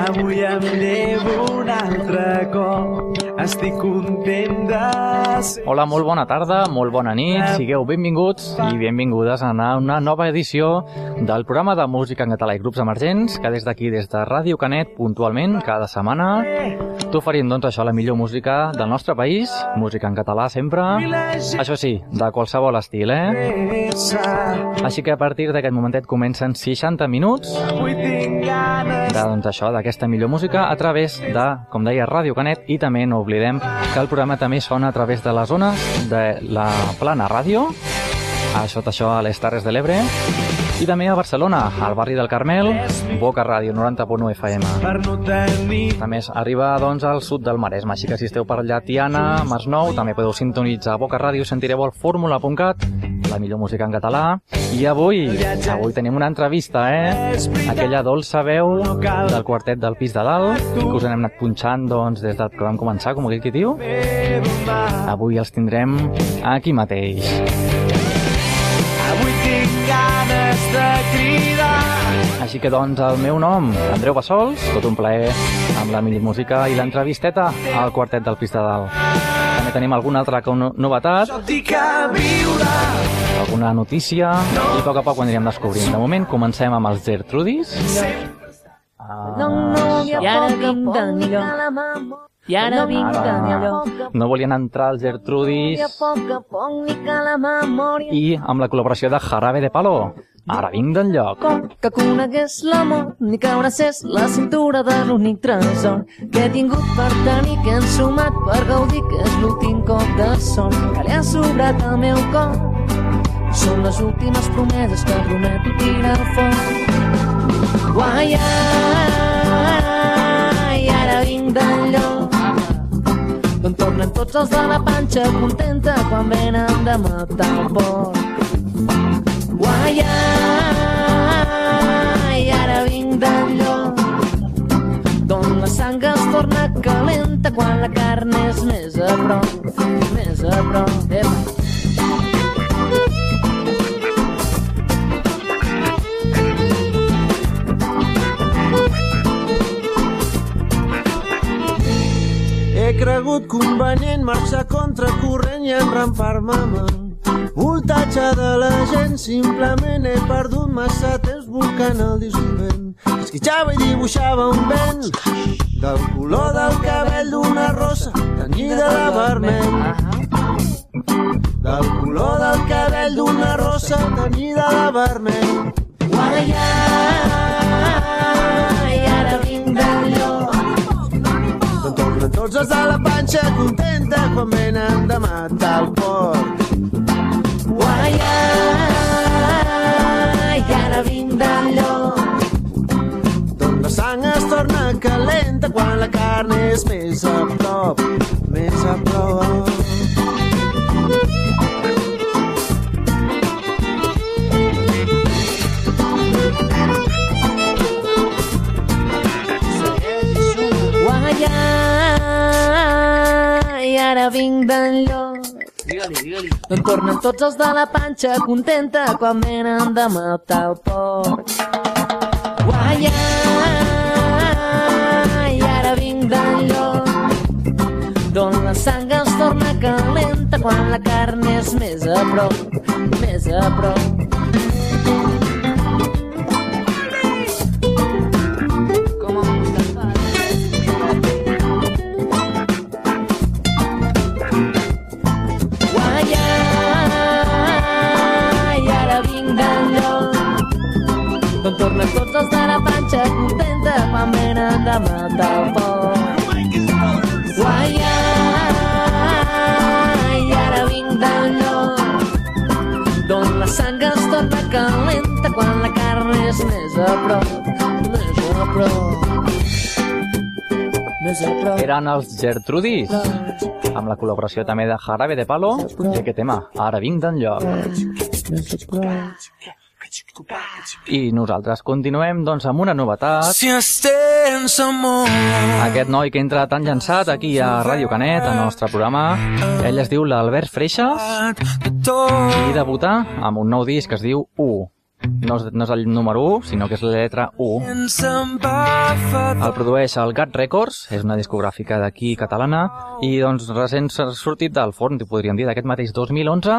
Avui em llevo un altre cop. Estic content de. Hola, molt bona tarda, molt bona nit, sigueu benvinguts i benvingudes a una nova edició del programa de música en català i grups emergents que des d'aquí, des de Ràdio Canet, puntualment, cada setmana, t'oferim doncs això, la millor música del nostre país, música en català sempre, això sí, de qualsevol estil, eh? Així que a partir d'aquest momentet comencen 60 minuts de, doncs això, d'aquesta millor música a través de, com deia, Ràdio Canet i també no oblidem que el programa també sona a través de les zones de la Plana Ràdio, a sota això a les Terres de l'Ebre, i també a Barcelona, al barri del Carmel, Boca Ràdio 90.1 FM. També arriba doncs, al sud del Maresme, així que si esteu per allà Tiana, Masnou, també podeu sintonitzar Boca Ràdio, sentireu el fórmula.cat, la millor música en català. I avui, avui tenim una entrevista, eh? Aquella dolça veu del quartet del pis de dalt, que us n'hem anat punxant doncs, des de que vam començar, com aquell que diu. Avui els tindrem aquí mateix. Avui tinc ganes de cridar Així que, doncs, el meu nom, Andreu Bassols, tot un plaer amb la millor música i l'entrevisteta al quartet del pis de dalt. També tenim alguna altra novetat, alguna notícia i a poc a poc ho anirem descobrint. De moment comencem amb els Gertrudis. Ah, I ara vinc d'enlloc. I ara vinc Ara. d'enlloc. no volien entrar els Gertrudis i amb la col·laboració de Jarabe de Palo. Ara vinc d'enlloc. com que conegués l'amor ni que abracés la cintura de l'únic tresor que he tingut per tenir que he ensumat per gaudir que és l'últim cop de son que li ha sobrat al meu cor. Són les últimes promeses que prometo tirar foc Guai, ai, ara vinc d'enlloc d'on tornen tots els de la panxa contenta quan venen de matar el porc Guai, ai, ara vinc d'enlloc d'on la sang es torna calenta quan la carn és més a prop, més a prop. Epa. He cregut convenient marxar contracorrent i enrampar-me amb el voltatge de la gent. Simplement he perdut massa temps buscant el dissolvent. Esquitxava i dibuixava un vent del color del cabell d'una rosa tenyida de vermell. Del color del cabell d'una rosa tenyida de vermell. Guai, ai, ara vinc D'on tornen tots els de la panxa contenta quan venen de matar el porc. Guai, ai, ara vinc d'enlloc D'on la sang es torna calenta quan la carn és més a prop, més a prop. Guai, ai, ara vinc d'enlloc D'on tornen tots els de la panxa contenta quan venen de matar el porc. Guai, ai, ara vinc d'enlloc d'on la sang es torna calenta quan la carn és més a prop, més a prop. Venen de matar el porc. Guai, ai, ara vinc d'enlloc d'on la sang es torna calenta quan la carn és més a prop, més a prop. Més a prop. Eren els Gertrudis, amb la col·laboració també de Jarabe de Palo. I aquest tema, ara vinc d'enlloc. Més a prop. I nosaltres continuem doncs amb una novetat. Si estens amor Aquest noi que entra tan llançat aquí a Ràdio Canet, al nostre programa, ell es diu l'Albert Freixas i debuta amb un nou disc que es diu U. no és, no és el número 1, sinó que és la lletra 1. El produeix el Gat Records, és una discogràfica d'aquí catalana, i doncs recent s'ha sortit del forn, podríem dir, d'aquest mateix 2011.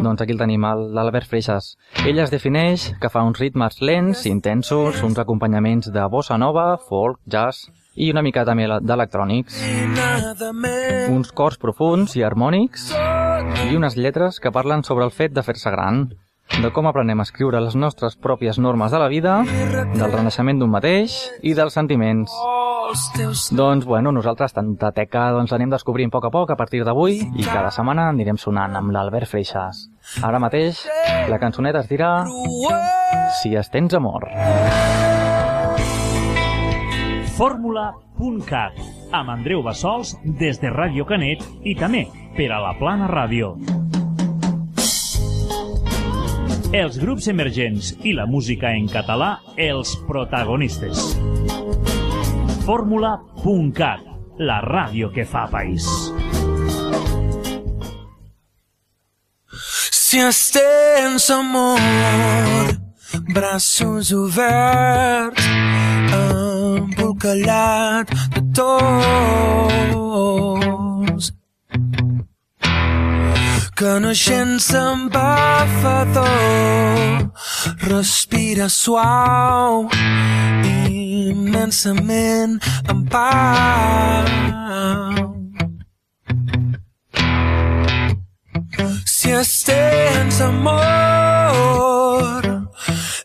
Doncs aquí el tenim, l'Albert Freixas. Ell es defineix que fa uns ritmes lents, intensos, uns acompanyaments de bossa nova, folk, jazz i una mica també d'electrònics. Uns cors profuns i harmònics i unes lletres que parlen sobre el fet de fer-se gran, de com aprenem a escriure les nostres pròpies normes de la vida, del renaixement d'un mateix i dels sentiments. Doncs, bueno, nosaltres tanta teca doncs, anem descobrint a poc a poc a partir d'avui i cada setmana anirem sonant amb l'Albert Freixas. Ara mateix, la cançoneta es dirà Si es tens amor. Fórmula.cat amb Andreu Bassols des de Ràdio Canet i també per a la Plana Ràdio. Els grups emergents i la música en català, els protagonistes. Fórmula.cat, la ràdio que fa país. Si estens amor, braços oberts, embolcallat de tos. Que naixent embafador, respira suau, immensament en pau. Si estens amor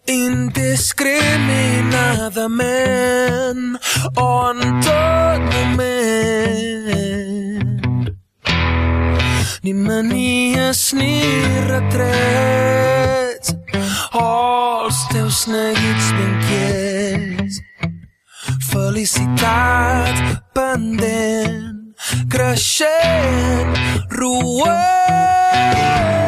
indiscriminadament o en tot moment ni manies ni retrets. O els teus neguits ben quiets. Felicitat pendent creixent roent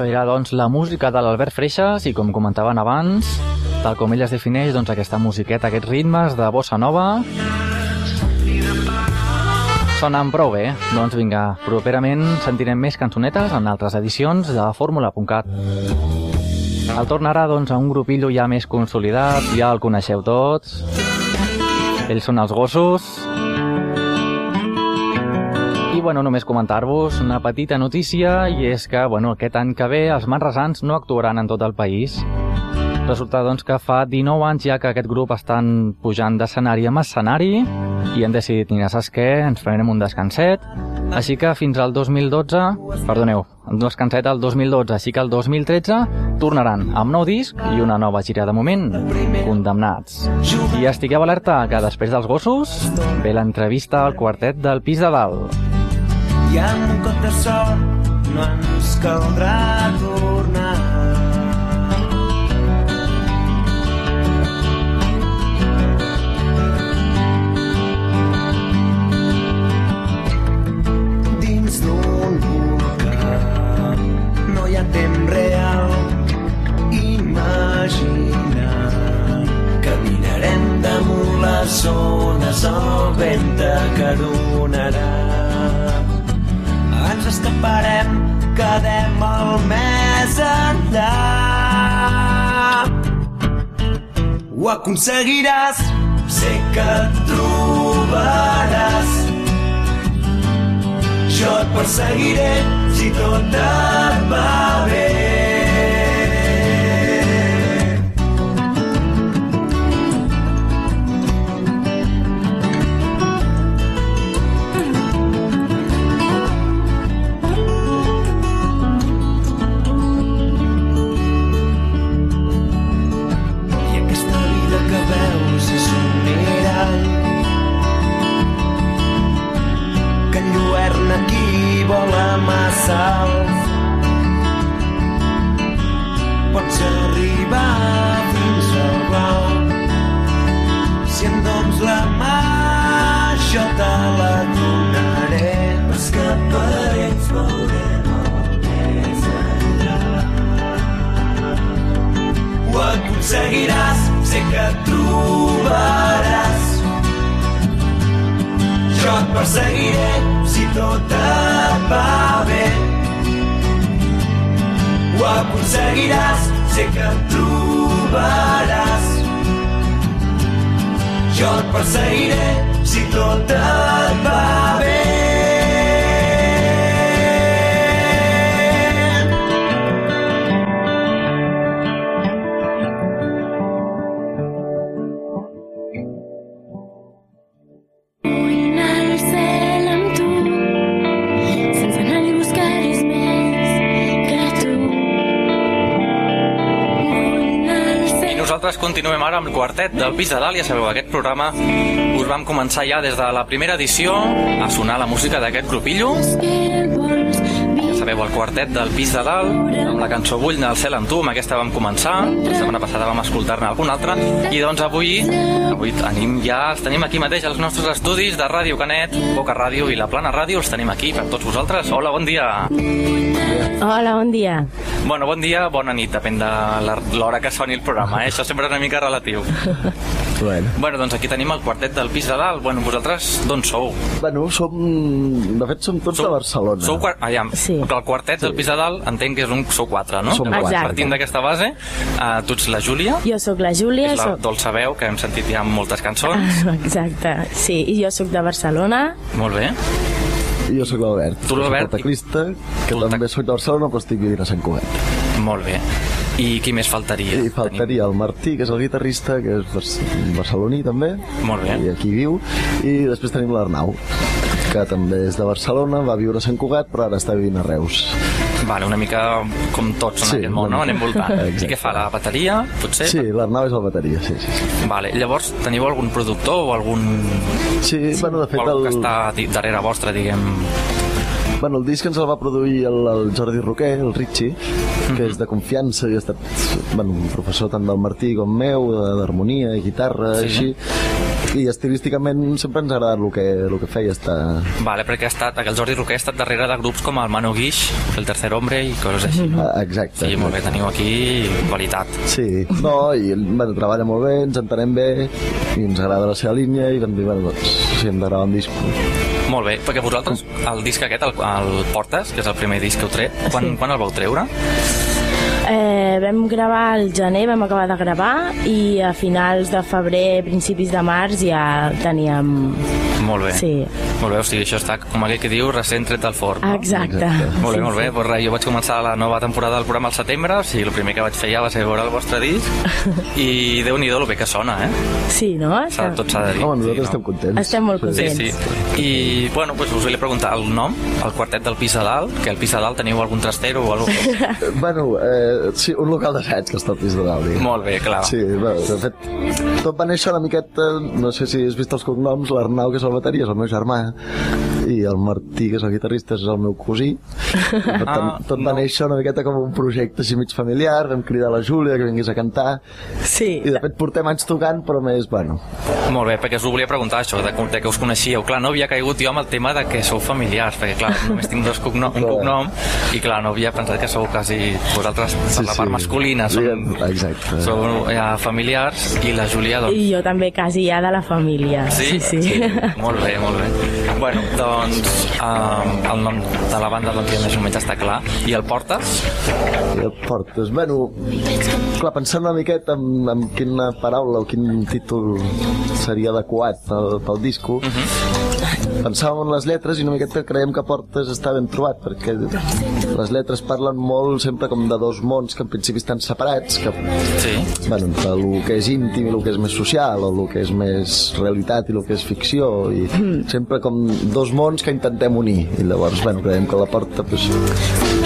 Això era, doncs, la música de l'Albert Freixas i, com comentaven abans, tal com ell es defineix, doncs, aquesta musiqueta, aquests ritmes de bossa nova sonen prou bé. Doncs vinga, properament sentirem més cançonetes en altres edicions de fórmula.cat. El tornarà doncs, a un grupillo ja més consolidat, ja el coneixeu tots. Ells són els gossos. Bueno, només comentar-vos una petita notícia i és que bueno, aquest any que ve els manresans no actuaran en tot el país. Resulta doncs que fa 19 anys ja que aquest grup estan pujant d'escenari en escenari i hem decidit, mira, saps què? Ens farem un descanset. Així que fins al 2012, perdoneu, un descanset al 2012, així que el 2013 tornaran amb nou disc i una nova gira de moment, Condemnats. I estigueu alerta que després dels gossos ve l'entrevista al quartet del pis de dalt. I amb un cop de sort no ens caldrà tornar. Aconseguiràs, sé que et trobaràs. Jo et perseguiré si tot et va bé. Vola massa alt. Pots arribar fins al blau si em dones la mà jo te la donaré escaparets veurem el més enllà ho aconseguiràs, sé que trobaràs. Jo et perseguiré si tot et va bé. Ho aconseguiràs, sé que et trobaràs. Jo et perseguiré si tot et va bé. Continuem ara amb el quartet del Pis de Dalt. Ja sabeu, aquest programa us vam començar ja des de la primera edició a sonar la música d'aquest grupillo. Sabeu, el quartet del Pis de Dalt, amb la cançó Vull anar al cel amb tu, amb aquesta vam començar. La setmana passada vam escoltar-ne alguna altra. I doncs avui, avui tenim ja, els tenim aquí mateix als nostres estudis de Ràdio Canet, Boca Ràdio i la Plana Ràdio, els tenim aquí per tots vosaltres. Hola, bon dia. Hola, bon dia. Bueno, bon dia, bona nit, depèn de l'hora que soni el programa, eh? Això sempre és una mica relatiu. Bueno. Bueno, doncs aquí tenim el quartet del pis de dalt. Bueno, vosaltres d'on sou? bueno, som... De fet, som tots de Barcelona. Sou quart... Aviam, Sí. que el quartet del pis de dalt entenc que és un... sou quatre, no? Som quatre. Partint d'aquesta base, uh, tu ets la Júlia, Jo sóc la Júlia. és la Soc... dolça veu, que hem sentit ja en moltes cançons. Exacte, sí. I jo sóc de Barcelona. Molt bé. I jo sóc l'Albert. Tu, l'Albert, Soc el teclista, que tu també soc de Barcelona, però estic vivint a Sant Cugat. Molt bé. I qui més faltaria? I faltaria el Martí, que és el guitarrista, que és bar- barceloní també. Molt bé. I aquí viu. I després tenim l'Arnau, que també és de Barcelona, va viure a Sant Cugat, però ara està vivint a Reus. Vale, una mica com tots en Sí, aquest món, no? Anem voltant. Exacte. I què fa, la bateria, potser? Sí, l'Arnau és el bateria, sí, sí. sí. Vale, llavors teniu algun productor o algun, Sí, bueno, de fet, algú que el... està darrere vostre, diguem... Bueno, el disc ens el va produir el, el Jordi Roquer, el Ritchie, que és de confiança i ha estat bueno, un professor tant del Martí com meu, de- d'harmonia i guitarra, sí. així. I estilísticament sempre ens ha agradat el que, el que feia estar... Vale, perquè ha estat, el Jordi Roquer ha estat darrere de grups com el Mano Guix, el Tercer Hombre i coses així. Ah, Exacte. Sí, molt bé, teniu aquí qualitat. Sí, no, i bueno, treballa molt bé, ens entenem bé i ens agrada la seva línia i vam dir, bueno, doncs, si hem de gravar un disc Molt bé, perquè vosaltres, el disc aquest, el, el Portes, que és el primer disc que heu tret, quan, Sí. quan el vau treure? Eh, vam gravar al gener, vam acabar de gravar i a finals de febrer, principis de març ja teníem... Molt bé. Sí. Molt bé, o sigui, això està, com aquell que diu, recent tret del forn. no? Exacte. Molt bé, Sí, molt bé. sí. Pues res, jo vaig començar la nova temporada del programa al setembre, o sigui, el primer que vaig fer ja va ser veure el vostre disc, i déu-n'hi-do el bé que sona, eh? Sí, no? S'ha- Tot s'ha de dir. Home, nosaltres Sí, estem contents. Estem molt Sí, contents. sí. I, bueno, pues us volia preguntar el nom, el quartet del pis de dalt, que al pis de dalt teniu algun trastero o alguna cosa? Bueno, eh, sí, un local d'assaig que està al pis de dalt. diguem. Molt bé, clar. Sí, bé, de fet, tot va néixer una miqueta, no sé si has vist els cognoms, l'Arnau, que és el bateria, és el meu germà, i el Martí, que és el guitarrista, és el meu cosí. Per tant, Ah, tot va no. néixer una miqueta com un projecte així mig familiar, vam cridar la Júlia que vingués a cantar, Sí. i de fet portem anys tocant, però més, bueno, Molt bé, perquè us ho volia preguntar, això, de, de que us coneixíeu. Clar, no havia caigut jo amb el tema de que sou familiars, perquè, clar, només tinc dos cognom, un cognom, i, clar, no havia pensat que sou quasi... Vosaltres, per Sí, la sí. part masculina, sou, Diguem, exacte. sou ja, familiars, i la Júlia, doncs... I jo també quasi ja de la família. Sí? sí. sí. Molt bé, molt bé. Bueno, doncs, um, el nom de la banda doncs, ja més o menys està clar. I el portes? i el portes. Bueno, clar, pensant una miqueta en, en quina paraula o quin títol seria adequat pel, pel disco, uh -huh. Pensàvem en les lletres i una miqueta creiem que Portes està ben trobat, perquè les lletres parlen molt sempre com de dos mons que en principi estan separats, que, Sí. bueno, entre el que és íntim i el que és més social, o el que és més realitat i el que és ficció, i sempre com dos mons que intentem unir. I llavors, bueno, creiem que la porta pues,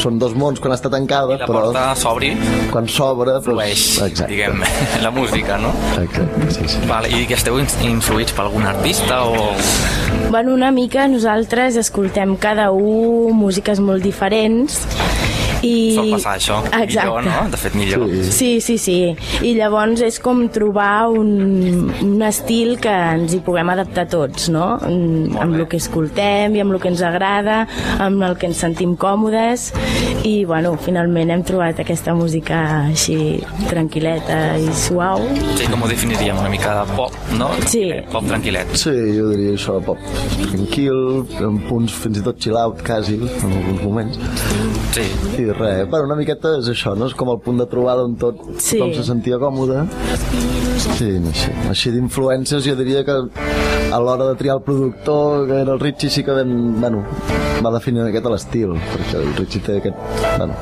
són dos mons quan està tancada, I la però porta s'obri, quan s'obre flueix, doncs, exacte. diguem, la música, no? exacte, sí, sí. Vale, I que esteu influïts per algun artista o... Bueno, una mica nosaltres escoltem cada un músiques molt diferents i... Sol passar això. Exacte. Millor, no? De fet, millor. Sí, sí, sí. I llavors és com trobar un, un estil que ens hi puguem adaptar tots, no? Mm, Amb bé. el que escoltem i amb el que ens agrada, amb el que ens sentim còmodes i, bueno, finalment hem trobat aquesta música així tranquil·leta i suau. Sí, com ho definiríem? Una mica de pop, no? Sí. Pop tranquil·let. Sí, jo diria això, pop tranquil, amb punts fins i tot chill out, quasi, en alguns moments. Sí. I res, bueno, una miqueta és això, no? És com el punt de trobada on tot, Sí. tothom se sentia còmode. Sí, no sé. Així d'influències jo diria que a l'hora de triar el productor, que era el Richie, sí que vam, bueno, va definir una miqueta l'estil, perquè el Richie té aquest, bueno,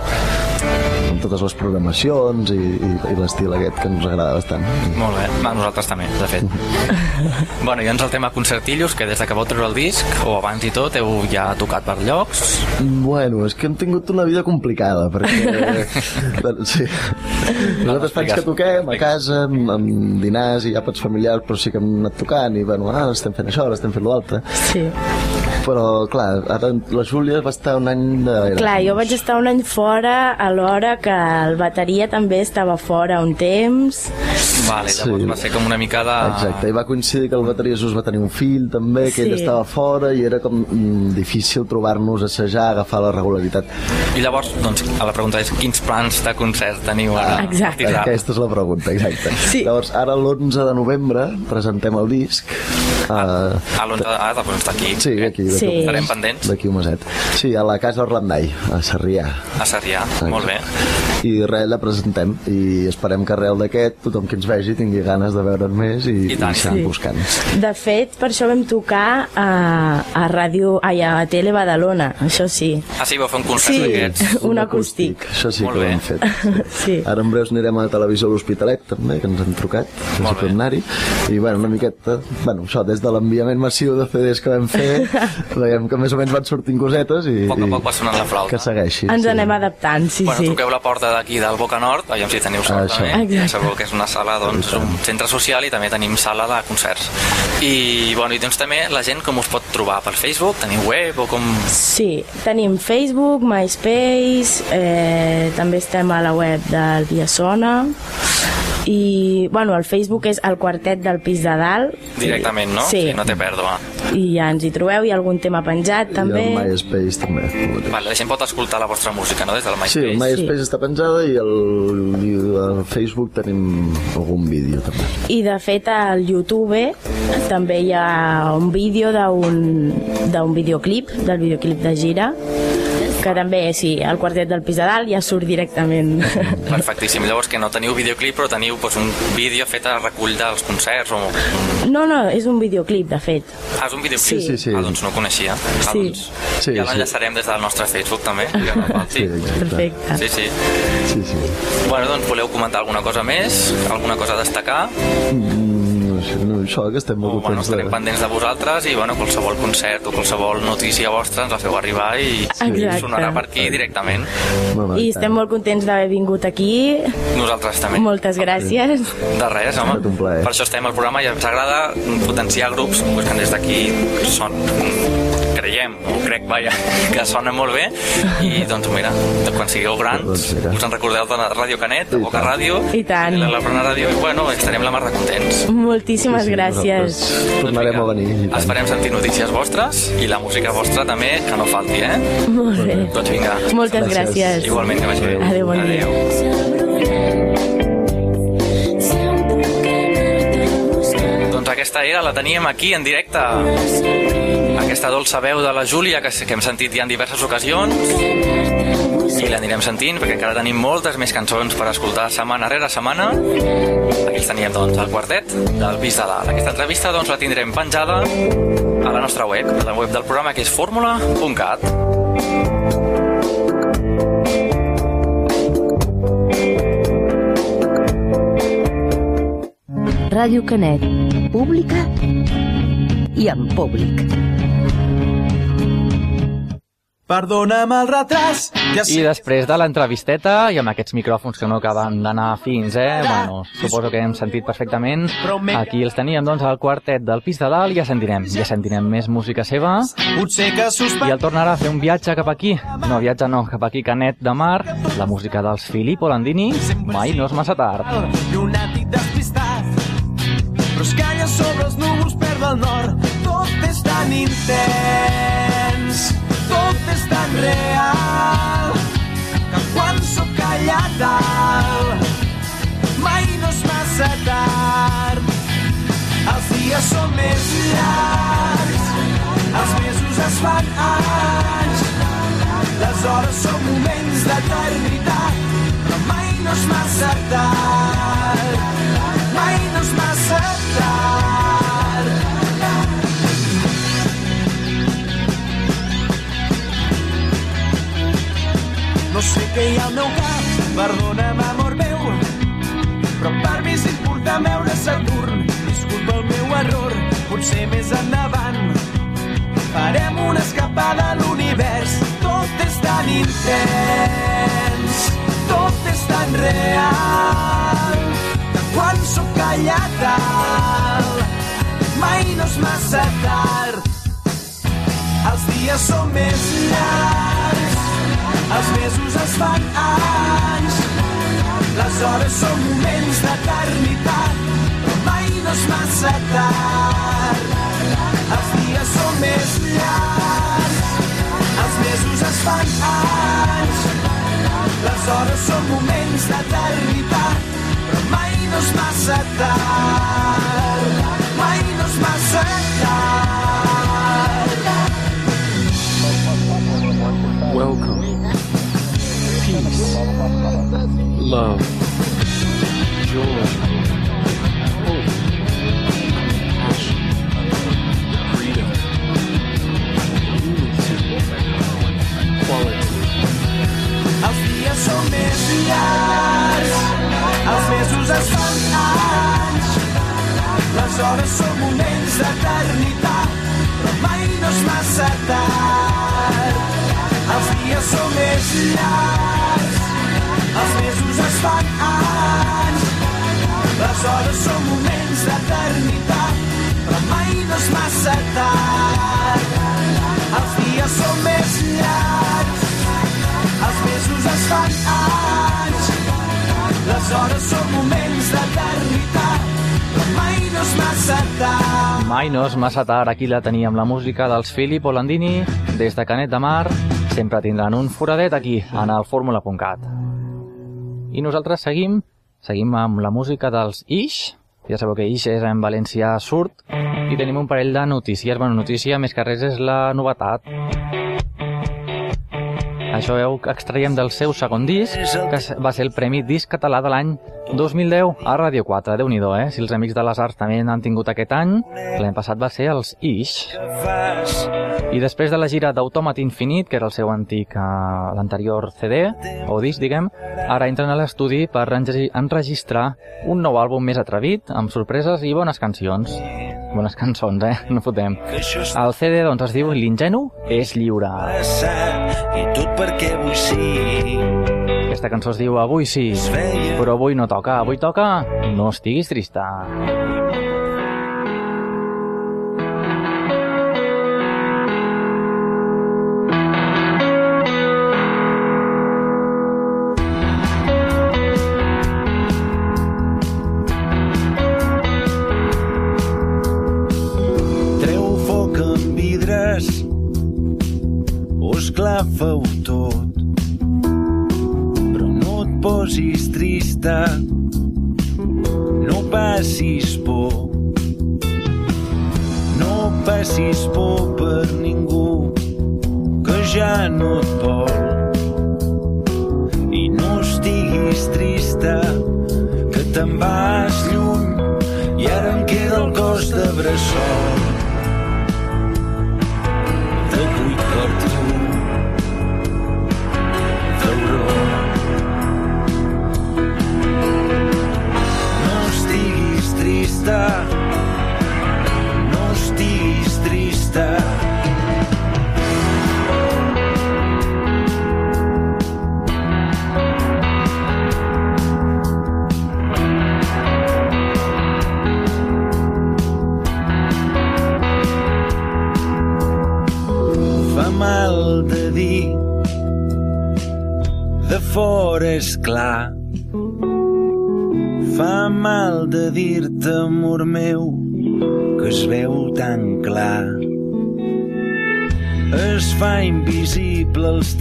totes les programacions i, i, i l'estil aquest que ens agrada bastant. Molt bé. A nosaltres també, de fet. bueno, i doncs el tema concertillos, que des de que vau treure el disc, o abans i tot, heu ja tocat per llocs. Bueno, és que hem tingut una vida complicada, perquè... sí. Nosaltres faig que toquem a casa, amb, amb dinars i àpats familiars, però sí que hem anat tocant i, bueno, ah, estem fent això, ara estem fent l'altre. Sí. Però, clar, ara la Júlia va estar un any de... Clar, jo vaig estar un any fora alhora que el bateria també estava fora un temps. Vale, llavors Sí. va ser com una mica de... Exacte, i va coincidir que el bateria just va tenir un fill també, que Sí. ell estava fora i era com mm, difícil trobar-nos, assajar, agafar la regularitat. I llavors, doncs, a la pregunta és quins plans de concert teniu ara? Exacte. Aquesta és la pregunta, exacte. Sí. Llavors, ara l'11 de novembre presentem el disc. Uh, A l'11 de... Ah, doncs està aquí. sí, aquí, d'aquí Sí. un- Estarem pendents d'aquí un meset. Sí, a la Casa Orlandai, a Sarrià. a Sarrià. Molt bé. I res, la presentem i esperem que arrel d'aquest tothom que ens vegi tingui ganes de veure'n més i, I tant. i s'anem Sí. buscant. De fet, per això vam tocar a, a ràdio, ai, a Tele Badalona, això sí. Ah, sí, vau fer un concert Sí. d'aquests. Un acústic. Això sí Molt que ho hem fet. Sí. Ara en breus anirem a la televisió a l'Hospitalet també, que ens han trucat que bé. anar-hi i bueno, una miqueta, bueno, això des de l'enviament massiu de CDs que vam fer veiem que més o menys van sortint cosetes i, A poc a poc va sonant la flauta. que segueixi Ens sí. anem adaptant, sí, bueno, sí. truqueu la porta d'aquí del Boca Nord, aviam si teniu sort Això. també. Exacte. Segur que és una, sala, doncs, és un centre social i també tenim sala de concerts. I, bueno, i doncs també la gent com us pot trobar per Facebook? Teniu web o com... Sí, tenim Facebook, MySpace, eh, també estem a la web del Viasona i, bueno, el Facebook és el quartet del pis de dalt. Directament, no? Sí. no té pèrdua. I ja ens hi trobeu, hi ha algun tema penjat també. I el MySpace també. Vale, la gent pot escoltar la vostra música, no?, des del Sí, MySpace. el MySpace està penjada i el, i el Facebook tenim algun vídeo també. I de fet al YouTube també hi ha un vídeo d'un d'un videoclip, del videoclip de gira, que també, sí, el quartet del pis de dalt ja surt directament. Perfectíssim. Llavors que no teniu videoclip, però teniu doncs, un vídeo fet a recull dels concerts o... No, no, és un videoclip, de fet. Ah, és un videoclip? Sí, sí, sí. Ah, doncs no ho coneixia. Ah, Sí. doncs Sí, ja sí. l'enllaçarem des del nostre Facebook també. Que no falti. Perfecte. Sí, sí. Sí, sí. Bueno, doncs voleu comentar alguna cosa més? Alguna cosa a destacar? Mm, no sé, no, això que estem molt O, bueno, contents estarem de... pendents de vosaltres i bueno, qualsevol concert o qualsevol notícia vostra ens la feu arribar i Exacte. sonarà per aquí directament. No, no, I estem molt contents d'haver vingut aquí. Nosaltres també. Moltes gràcies. De res, home. Per això estem al programa i ens agrada potenciar grups pues, que des d'aquí són creiem, o crec, vaja, que sona molt bé i doncs mira, quan sigueu grans Doncs mira. us en recordeu de Ràdio Canet, de Boca Ràdio I tant. la Plana Ràdio i bueno, estarem la mar de contents Moltíssimes gràcies. Tornarem a venir. i. Esperem sentir notícies vostres i la música vostra també, que no falti, eh? Molt bé. Doncs vinga. Moltes gràcies. Igualment, que vagi bé. Adéu, bon dia. Doncs aquesta era, la teníem aquí en directe. Aquesta dolça veu de la Júlia que, que hem sentit ja en diverses ocasions i l'anirem sentint perquè encara tenim moltes més cançons per escoltar setmana rere setmana. Aquí els teníem, doncs, el quartet del Pis de Dalt. Aquesta entrevista, doncs, la tindrem penjada a la nostra web, a la web del programa que és fórmula.cat. Ràdio Canet. Pública i en públic. Perdona'm el retras, ja I després de l'entrevisteta, i amb aquests micròfons que no acaben d'anar fins, eh? Bueno, suposo que hem sentit perfectament. Aquí els teníem, doncs, al quartet del pis de dalt i ja sentirem, ja sentirem més música seva. potser que I el tornarà a fer un viatge cap aquí. No, viatge no, cap aquí, Canet de Mar. La música dels Filippo Landini. Mai no és massa tard. Llunàtic despistat però es calla sobre els núvols per del nord tot és tan intens tot és tan real que quan sóc allà dalt mai no és massa tard. Els dies són més llargs els mesos es fan anys les hores són moments d'eternitat però mai no és massa tard mai no és massa tard sé què hi ha al meu cap. Perdona'm amor meu però per mi important veure Saturn. Disculpa el meu error potser més endavant. Farem una escapada a l'univers. Tot és tan intens tot és tan real que quan sóc allà dalt mai no és massa tard. Els dies són més llargs els mesos es fan anys. Les hores són moments d'eternitat però mai no és massa tard. Els dies són més llargs. Els mesos es fan anys. Les hores són moments d'eternitat però mai no és massa tard. Mai no és massa tard Love. Joy. Mai no és massa tard, aquí la teníem, la música dels Filippo Landini, des de Canet de Mar, sempre tindran un foradet aquí, en el fórmula.cat. I nosaltres seguim, seguim amb la música dels Ix, ja sabeu que Ix és en valencià surt, i tenim un parell de notícies. Bueno, notícia més que res és la novetat. Això veu que extraiem del seu segon disc, que va ser el Premi Disc Català de l'any 2010 a Ràdio 4. déu nhi eh? Si els Amics de les Arts també n'han tingut aquest any, l'any passat va ser els Ix. I després de la gira d'Automat Infinit, que era el seu antic, uh, l'anterior CD, o disc, diguem, ara entren a l'estudi per enregi- enregistrar un nou àlbum més atrevit, amb sorpreses i bones cancions. Bones cançons, eh? No fotem. El CD, doncs, es diu L'ingenu és lliure. I tot perquè vull sí. Aquesta cançó es diu Avui sí, però avui no toca. Avui toca No estiguis trista. Trista, no passis por. No passis por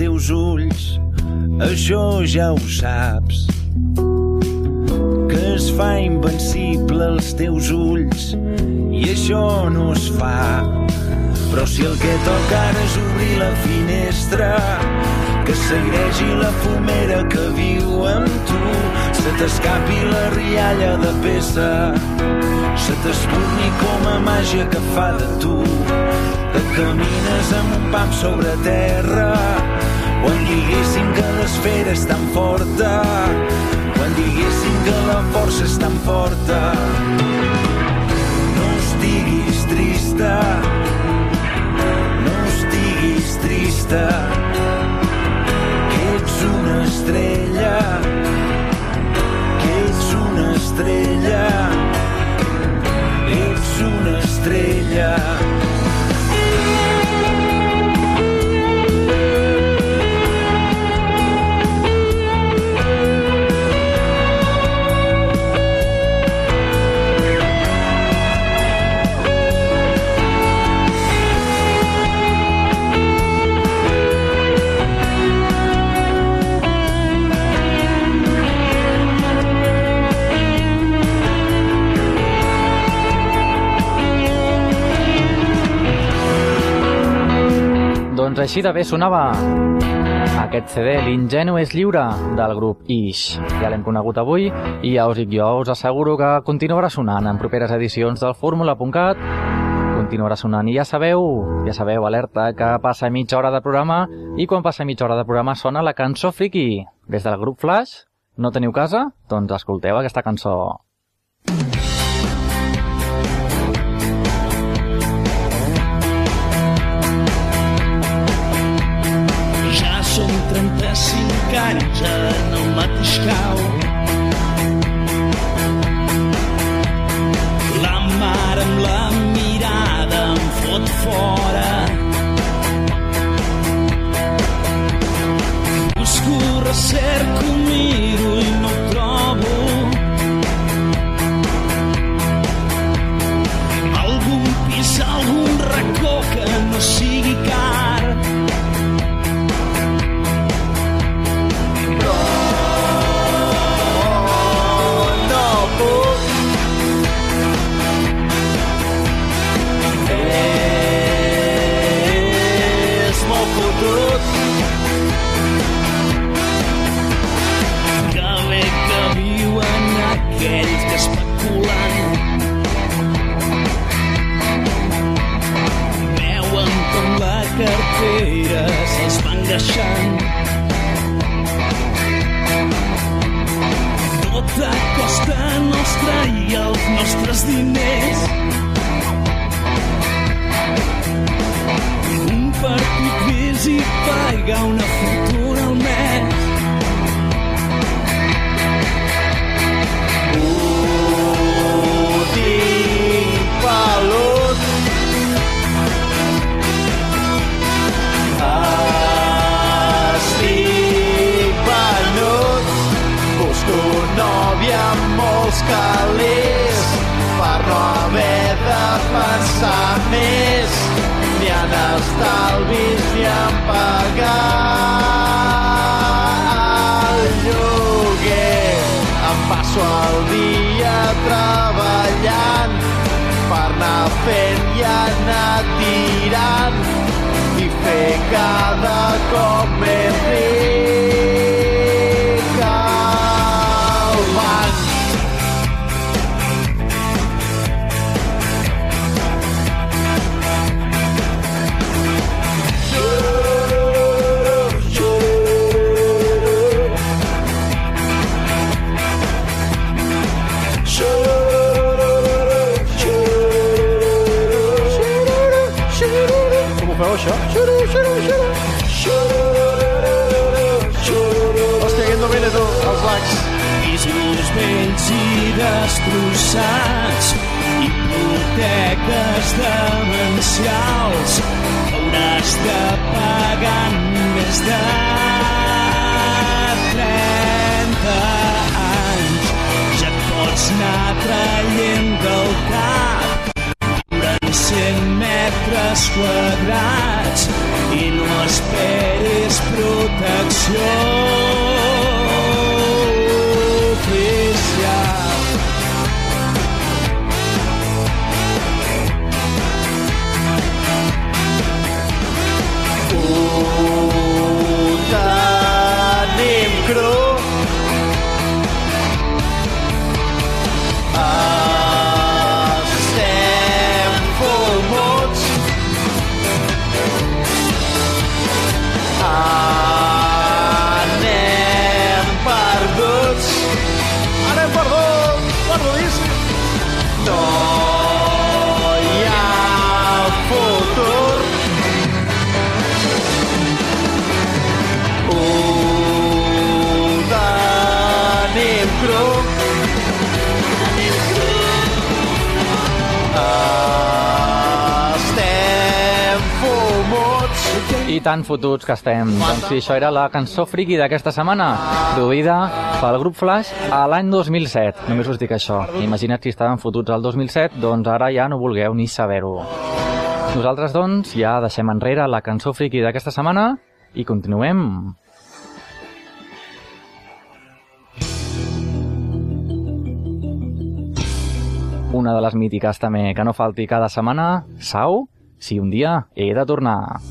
teus ulls, això ja ho saps. Que es fa invencible als teus ulls, i això no es fa. Però si el que toca ara és obrir la finestra, que s'airegi la fumera que viu amb tu, se t'escapi la rialla de peça, se t'espurni com a màgia que fa de tu, que camines amb un pam sobre terra, quan diguéssim que l'esfera és tan forta, quan diguéssim que la força és tan forta. No estiguis trista, no estiguis trista, que ets una estrella, que ets una estrella, ets una estrella. Doncs així de bé sonava aquest CD, L'ingenu és lliure, del grup Ix. Ja l'hem conegut avui i ja us dic jo, us asseguro que continuarà sonant en properes edicions del Fórmula.cat continuarà sonant. I ja sabeu, ja sabeu, alerta, que passa mitja hora de programa i quan passa mitja hora de programa sona la cançó friki. Des del grup Flash, no teniu casa? Doncs escolteu aquesta cançó. canxa no mateix cau. La mar amb la mirada em fot fort I tan fotuts que estem. Doncs sí, això era la cançó friki d'aquesta setmana, produïda pel grup Flash a l'any 2007. Només us dic això. Imagina't si estaven fotuts al 2007, doncs ara ja no vulgueu ni saber-ho. Nosaltres, doncs, ja deixem enrere la cançó friki d'aquesta setmana i continuem. Una de les mítiques també que no falti cada setmana, Sau, si un dia he de tornar.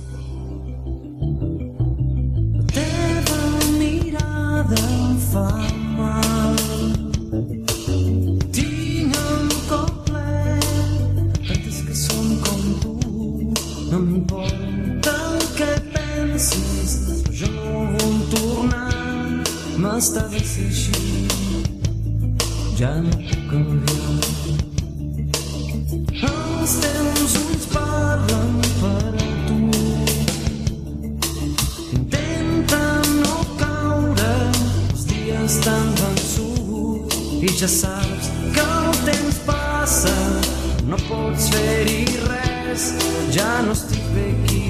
teva som com tu. No m'importa jo tornar. De ser així, ja no puc canviar. Ja saps que el temps passa, no pots fer-hi res, ja no estic bé aquí.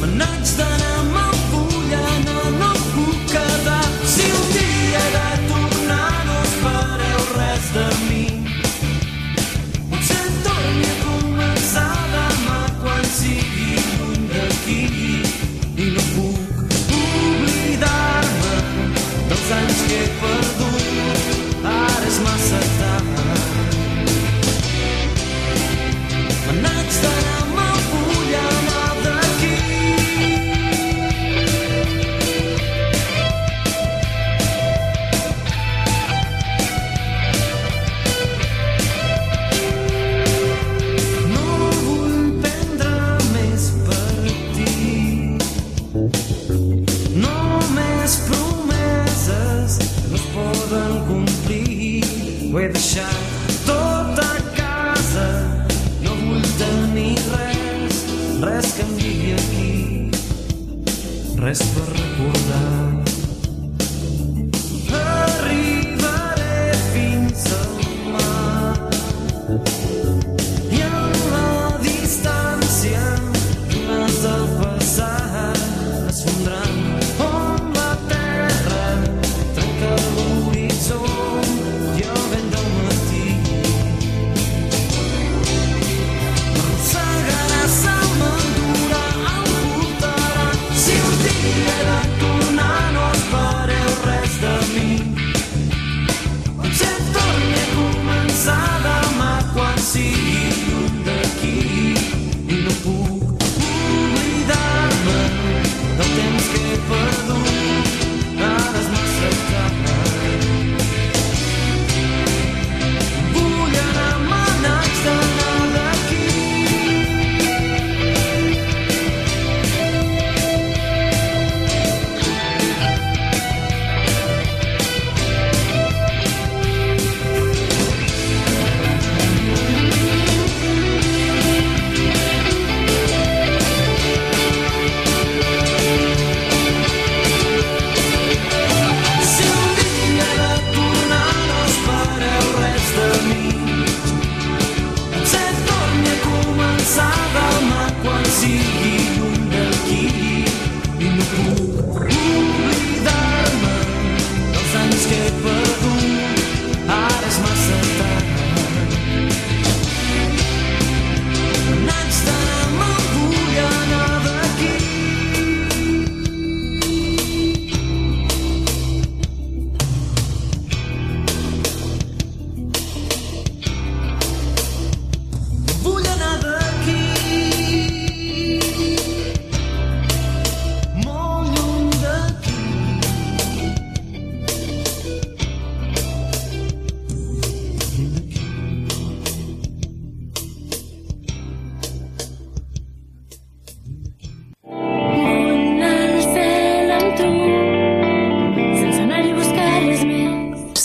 Me n'haig d'anar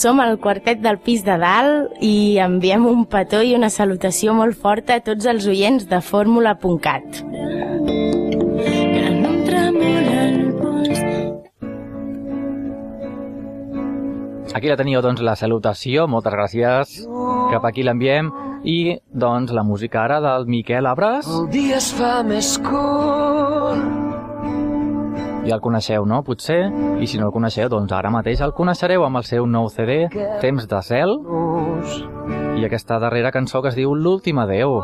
Som el quartet del pis de dalt i enviem un petó i una salutació molt forta a tots els oients de fórmula.cat. Aquí la teniu, doncs, la salutació. Moltes gràcies. Cap aquí l'enviem. I, doncs, la música ara del Miquel Abres. El dia es fa més curt Ja el coneixeu, no? Potser. I si no el coneixeu, doncs ara mateix el coneixereu amb el seu nou CD, Temps de cel. I aquesta darrera cançó que es diu L'últim adeu.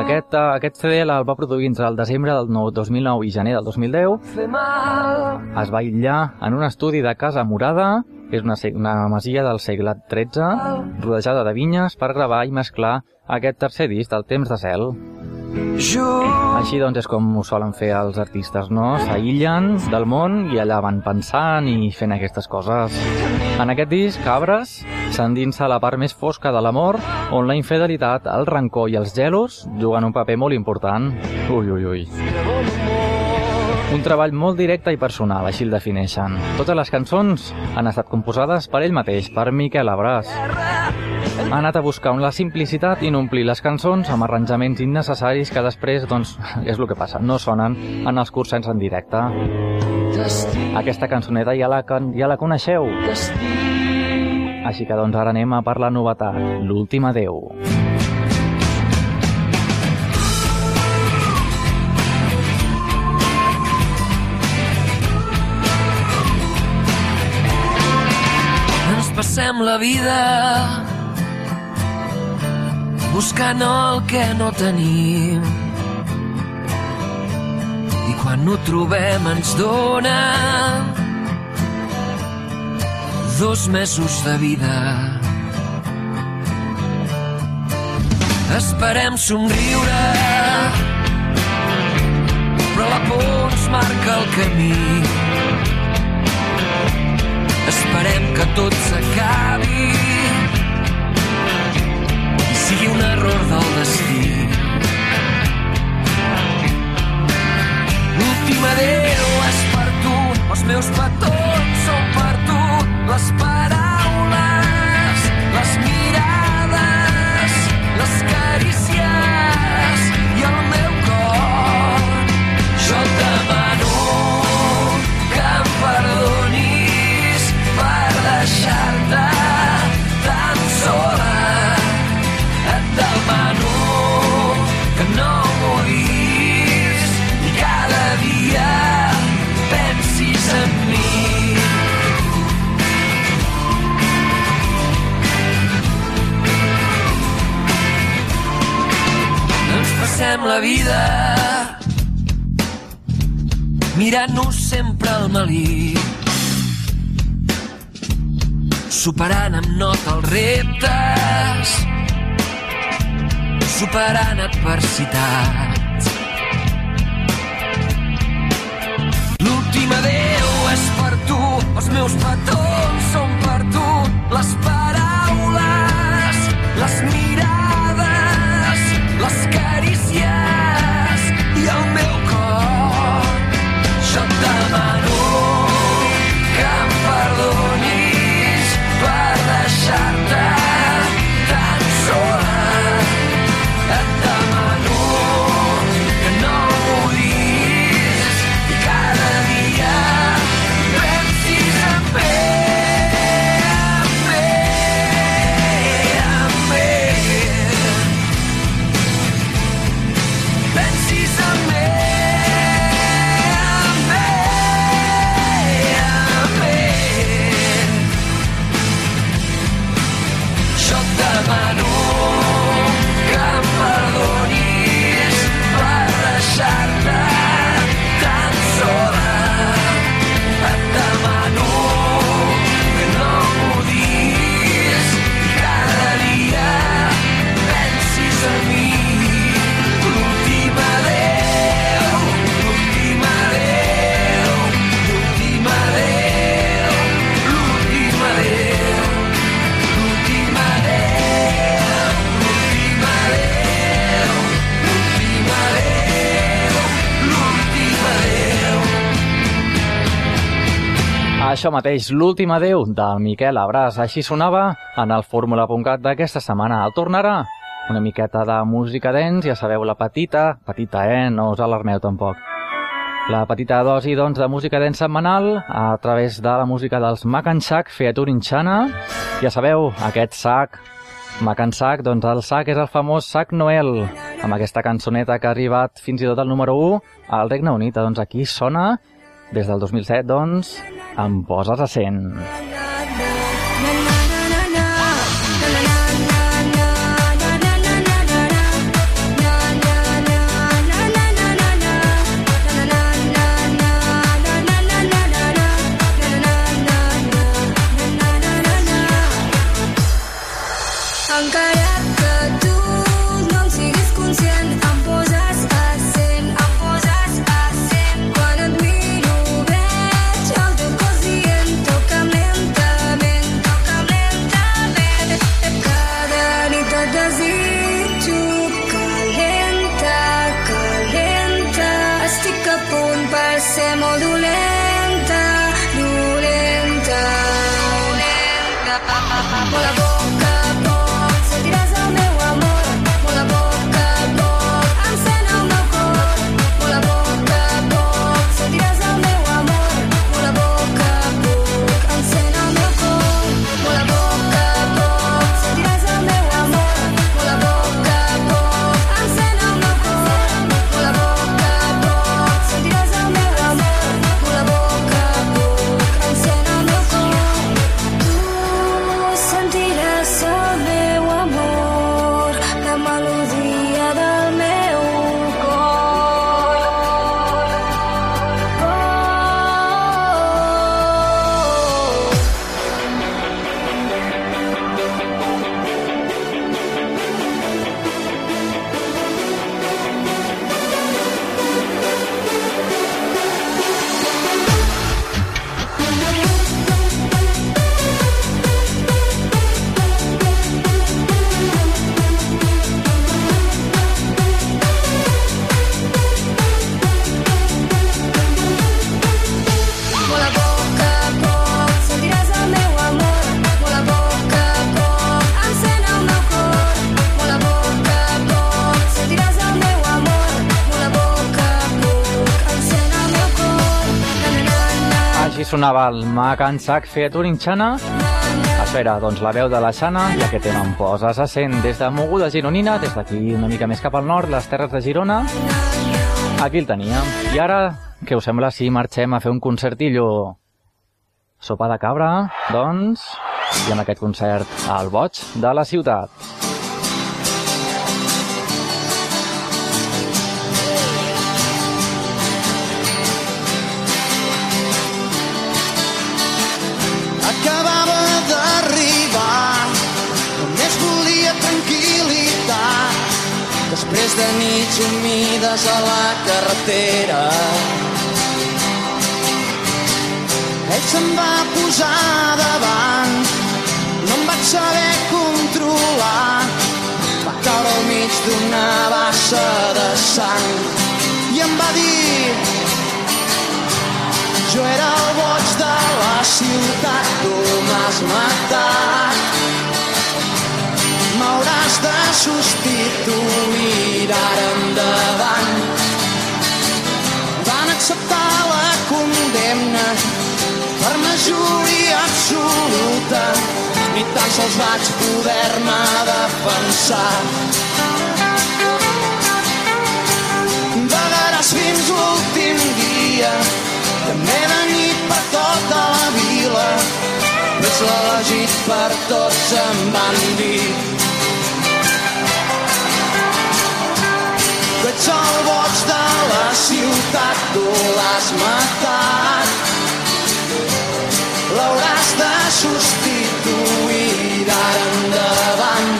Aquest, uh, aquest CD el va produir entre el desembre del nou- 2009 i gener del 2010. fer mal Es va aïllar en un estudi de Casa Morada, que és una, una masia del segle XIII, rodejada de vinyes, per gravar i mesclar aquest tercer disc del Temps de cel. Així doncs és com ho solen fer els artistes, no? S'aïllen del món i allà van pensant i fent aquestes coses. En aquest disc, Cabres s'endinsa a la part més fosca de l'amor, on la infidelitat, el rancor i els gelos juguen un paper molt important. Ui, ui, ui. Un treball molt directe i personal, així el defineixen. Totes les cançons han estat composades per ell mateix, per Miquel Abràs. Ha anat a buscar la simplicitat i no omplir les cançons amb arranjaments innecessaris que després, doncs, és el que passa, no sonen en els cursets en directe. Aquesta cançoneta ja la, ja la coneixeu. Així que doncs ara anem a per la novetat, l'últim adeu. passem la vida buscant el que no tenim. I quan ho trobem ens dona dos mesos de vida. Esperem somriure però la por ens marca el camí. Esperem que tot s'acabi sigui un error del destí. L'últim adeu és per tu, els meus petons són per tu, les la vida. Mirant-nos sempre al malic superant amb nota els reptes. Superant adversitats. L'últim adeu és per tu. Els meus petons són per tu. Les paraules les mirades les carícies Això mateix, l'últim adeu del Miquel Abràs. Així sonava en el fórmula.cat d'aquesta setmana. El tornarà una miqueta de música dents, ja sabeu, la petita, petita, eh? No us alarmeu tampoc. La petita dosi, doncs, de música dents setmanal a través de la música dels Macansac, Featuring Chana. Ja sabeu, aquest sac, Macansac, doncs el sac és el famós Sac Noel, amb aquesta cançoneta que ha arribat fins i tot al número 1 al Regne Unit. Doncs aquí sona des del 2007, doncs, em poses a 100. El Macansac Featuring Chana. Espera, doncs la veu de la Xana, ja que tema em poses a 100 des de Moguda Gironina, des d'aquí una mica més cap al nord, les terres de Girona. Aquí el teníem. I ara, què us sembla si marxem a fer un concertillo? Sopa de cabra, doncs, i amb aquest concert al Boig de la ciutat. De nits humides a la carretera. Ell se'm va posar davant, no em vaig saber controlar. Va caure al mig d'una bassa de sang i em va dir jo era el boig de la ciutat, tu m'has matat. M'hauràs de substituir ara endavant. Van acceptar la condemna per majoria absoluta. Ni tan sols vaig poder-me defensar. Begaràs fins l'últim dia també de nit per tota la vila ets l'elegit per tots em van dir ets el boig de la ciutat tu l'has matat. L'hauràs de substituir d'ara endavant.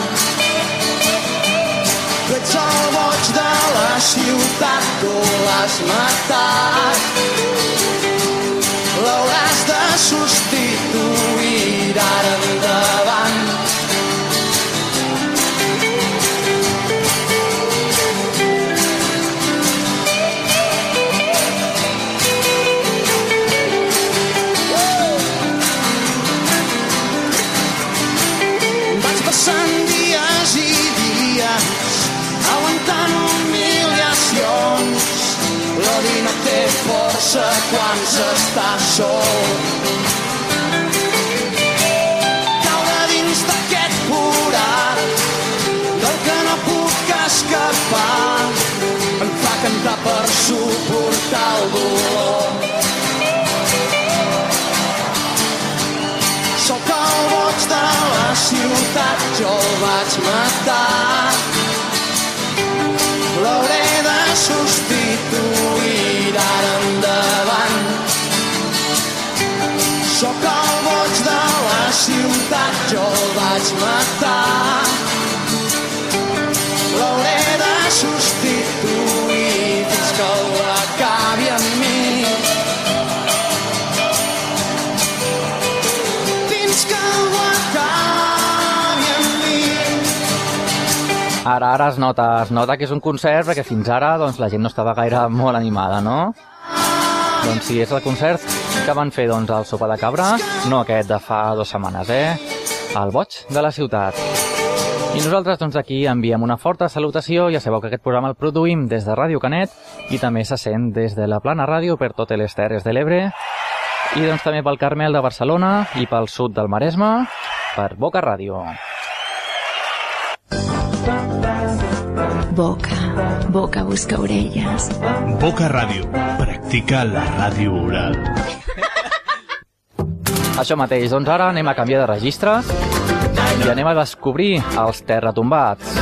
Tu ets el boig de la ciutat tu l'has matat no té força quan s'està sol. Caure dins d'aquest forat del que no puc escapar em fa cantar per suportar el dolor. Sóc el boig de la ciutat, jo el vaig matar. Vaig matar. L'hauré de substituir fins que ho acabi amb mi. Fins que ho acabi amb mi. Ara, ara es nota, es nota que és un concert perquè fins ara doncs, la gent no estava gaire molt animada, no? Doncs sí, és el concert que van fer doncs, al Sopa de Cabra, no aquest de fa dues setmanes, eh? El Boig de la Ciutat. I nosaltres doncs aquí enviem una forta salutació, ja sabeu que aquest programa el produïm des de Ràdio Canet i també se sent des de la Plana Ràdio per totes les Terres de l'Ebre i doncs també pel Carmel de Barcelona i pel sud del Maresme per Boca Ràdio. Boca, boca busca orelles. Boca Ràdio. Practica la ràdio oral. Això mateix, doncs ara anem a canviar de registre i anem a descobrir els Terratombats.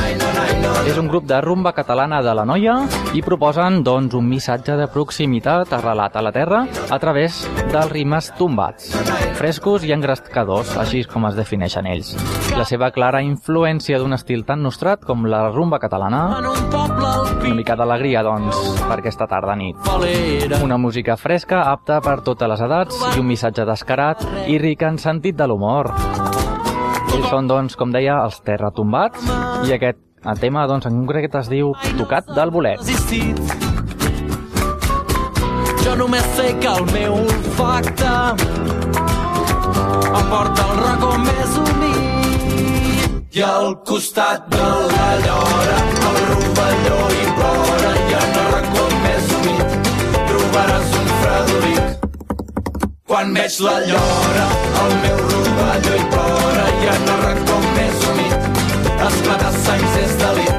És un grup de rumba catalana de la noia i proposen doncs, un missatge de proximitat arrelat a la terra a través dels rimes tombats, frescos i engrescadors, així com es defineixen ells. La seva clara influència d'un estil tan nostrat com la rumba catalana, una mica d'alegria, doncs, per aquesta tarda nit. Una música fresca, apta per totes les edats i un missatge descarat i ric en sentit de l'humor. Ells són, doncs, com deia, els terratombats i aquest el tema, doncs, en concret es diu Tocat del bolet. Jo només sé que el meu olfacte em porta al racó més humit i al costat de la llora trobaràs un fredolic quan veig la llora el meu rovelló hi plora i en el racó més humit esclatar sangs és delit.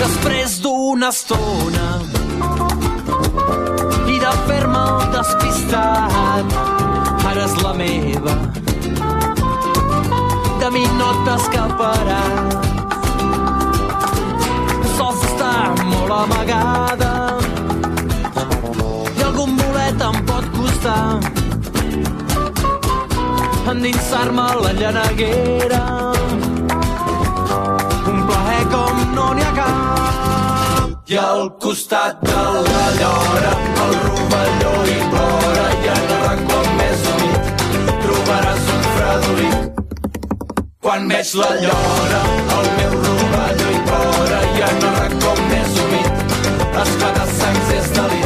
Després d'una estona i de fer-me el despistat ara és la meva de mi no t'escaparàs sols està molt amagada i algun bolet em pot costar endinsar-me la llaneguera. Un plaer com no n'hi ha cap. I al costat de la llora, el rovelló hi plora i en racó més humit trobaràs un fredolic. Quan veig la llora, el meu rovelló plora i en el racó més humit esclata sangs és delit.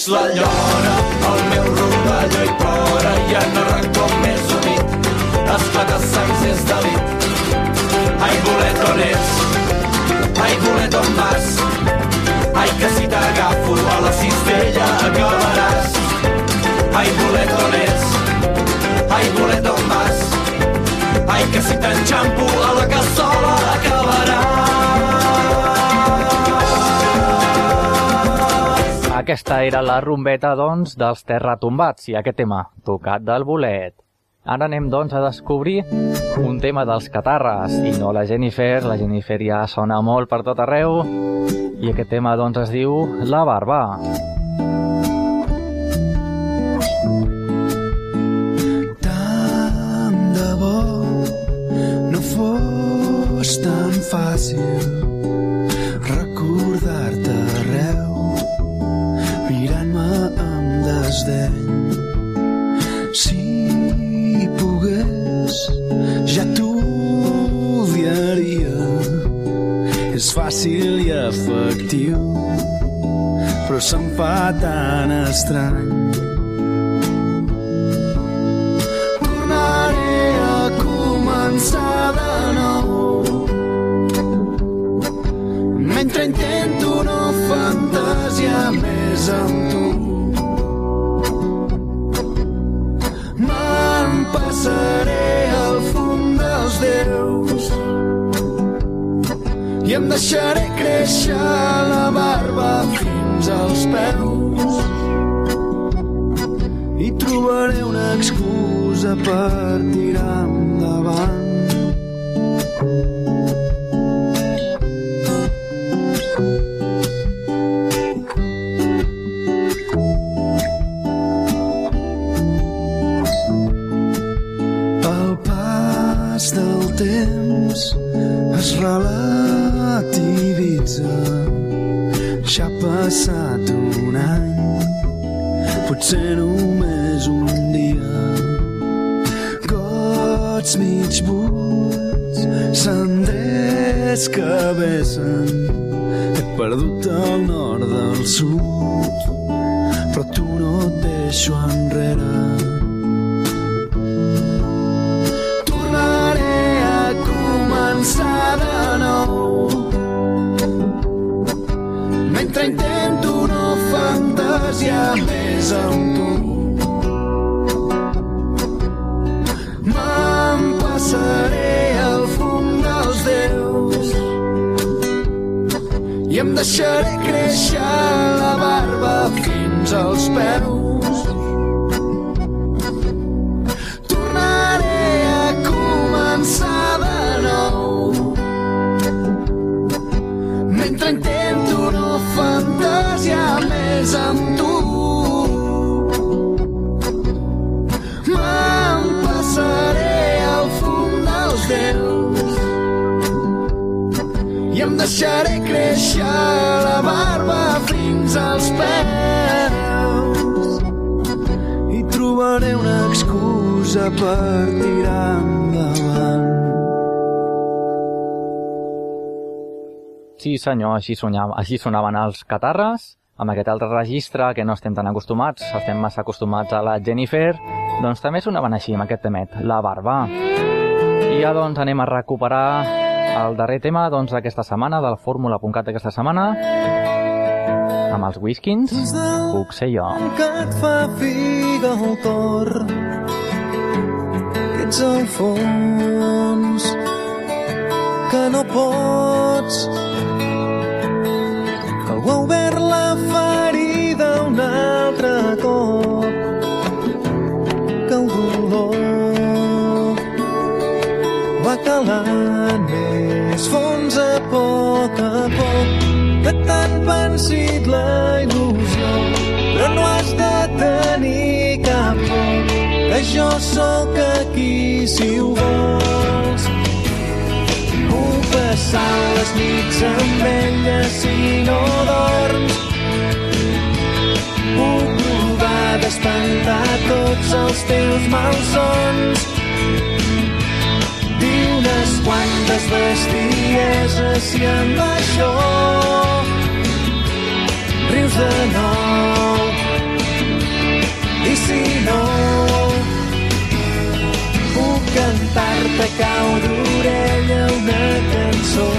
Veig la llora, el meu rovelló hi plora i en el racó més humit esclata sangs és delit. Ai, bolet, on ets? Ai, bolet, on vas? Ai, que si t'agafo a la cistella acabaràs. Ai, bolet, on ets? Ai, bolet, on vas? Ai, que si t'enxampo a la cassola acabaràs. Aquesta era la rumbeta, doncs, dels terratombats i aquest tema, tocat del bolet. Ara anem, doncs, a descobrir un tema dels catarres i no la Jennifer. La Jennifer ja sona molt per tot arreu i aquest tema, doncs, es diu La Barba. Tant de bo no fos tan fàcil recordar-te desdeny. Si pogués, ja t'ho odiaria. És fàcil i efectiu, però se'm fa tan estrany. Tornaré a començar de mentre intento no fantasiar més amb tu. Passaré al fons dels déus i em deixaré créixer la barba fins als peus i trobaré una excusa per tirar endavant. Passat un any, potser només un dia. Gots mig buits, cendrers que bessen. He perdut el nord del sud, però tu no et deixo enrere. Fins als excusa per tirar endavant. Sí, senyor, així, sonava, així sonaven els catarres, amb aquest altre registre que no estem tan acostumats, estem massa acostumats a la Jennifer, Doncs també sonaven així amb aquest temet, La Barba. I ja doncs anem a recuperar el darrer tema doncs, d'aquesta setmana, del Fórmula.cat d'aquesta setmana, amb els Whiskins, puc ser jo. que et fa figa el cor ets al fons que no pots. Que algú ha obert la ferida un altre cop que el dolor va calant més fons a poc a poc. Que t'han pensit la il·lusió però no has de tenir jo sóc aquí si ho vols. Puc passar les nits amb ella si no dorms. Puc provar d'espantar tots els teus malsons. Dir unes quantes bestieses i amb això rius de nou. I si no cantar-te cau d'orella una cançó.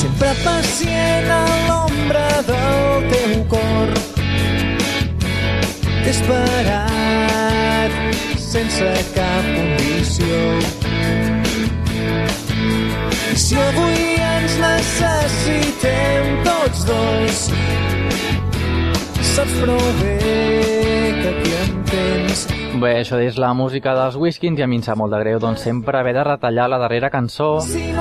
Sempre pacient a l'ombra del teu cor. T'he esperat sense cap condició. I si avui ens necessitem tots dos saps prou bé que aquí em tens Bé, això és la música dels Whiskins i a mi em sap molt de greu doncs sempre haver de retallar la darrera cançó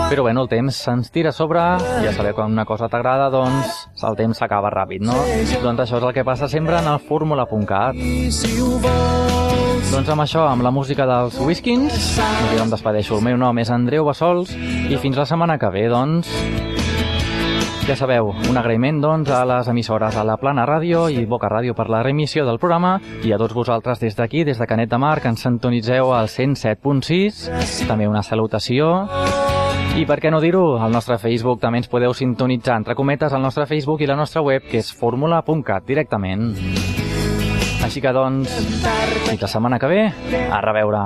però bueno, el temps se'ns tira a sobre ja sabeu quan una cosa t'agrada doncs el temps s'acaba ràpid, no? Doncs això és el que passa sempre en el fórmula.cat Doncs amb això, amb la música dels Whiskins, jo em despedeixo. El meu nom és Andreu Bassols i fins la setmana que ve, doncs, ja sabeu, un agraïment doncs, a les emissores a la Plana Ràdio i Boca Ràdio per la remissió del programa i a tots vosaltres des d'aquí, des de Canet de Mar, que ens sintonitzeu al 107.6. També una salutació. I per què no dir-ho? Al nostre Facebook també ens podeu sintonitzar, entre cometes, al nostre Facebook i la nostra web, que és formula.cat, directament. Així que, doncs, fins la setmana que ve, a reveure.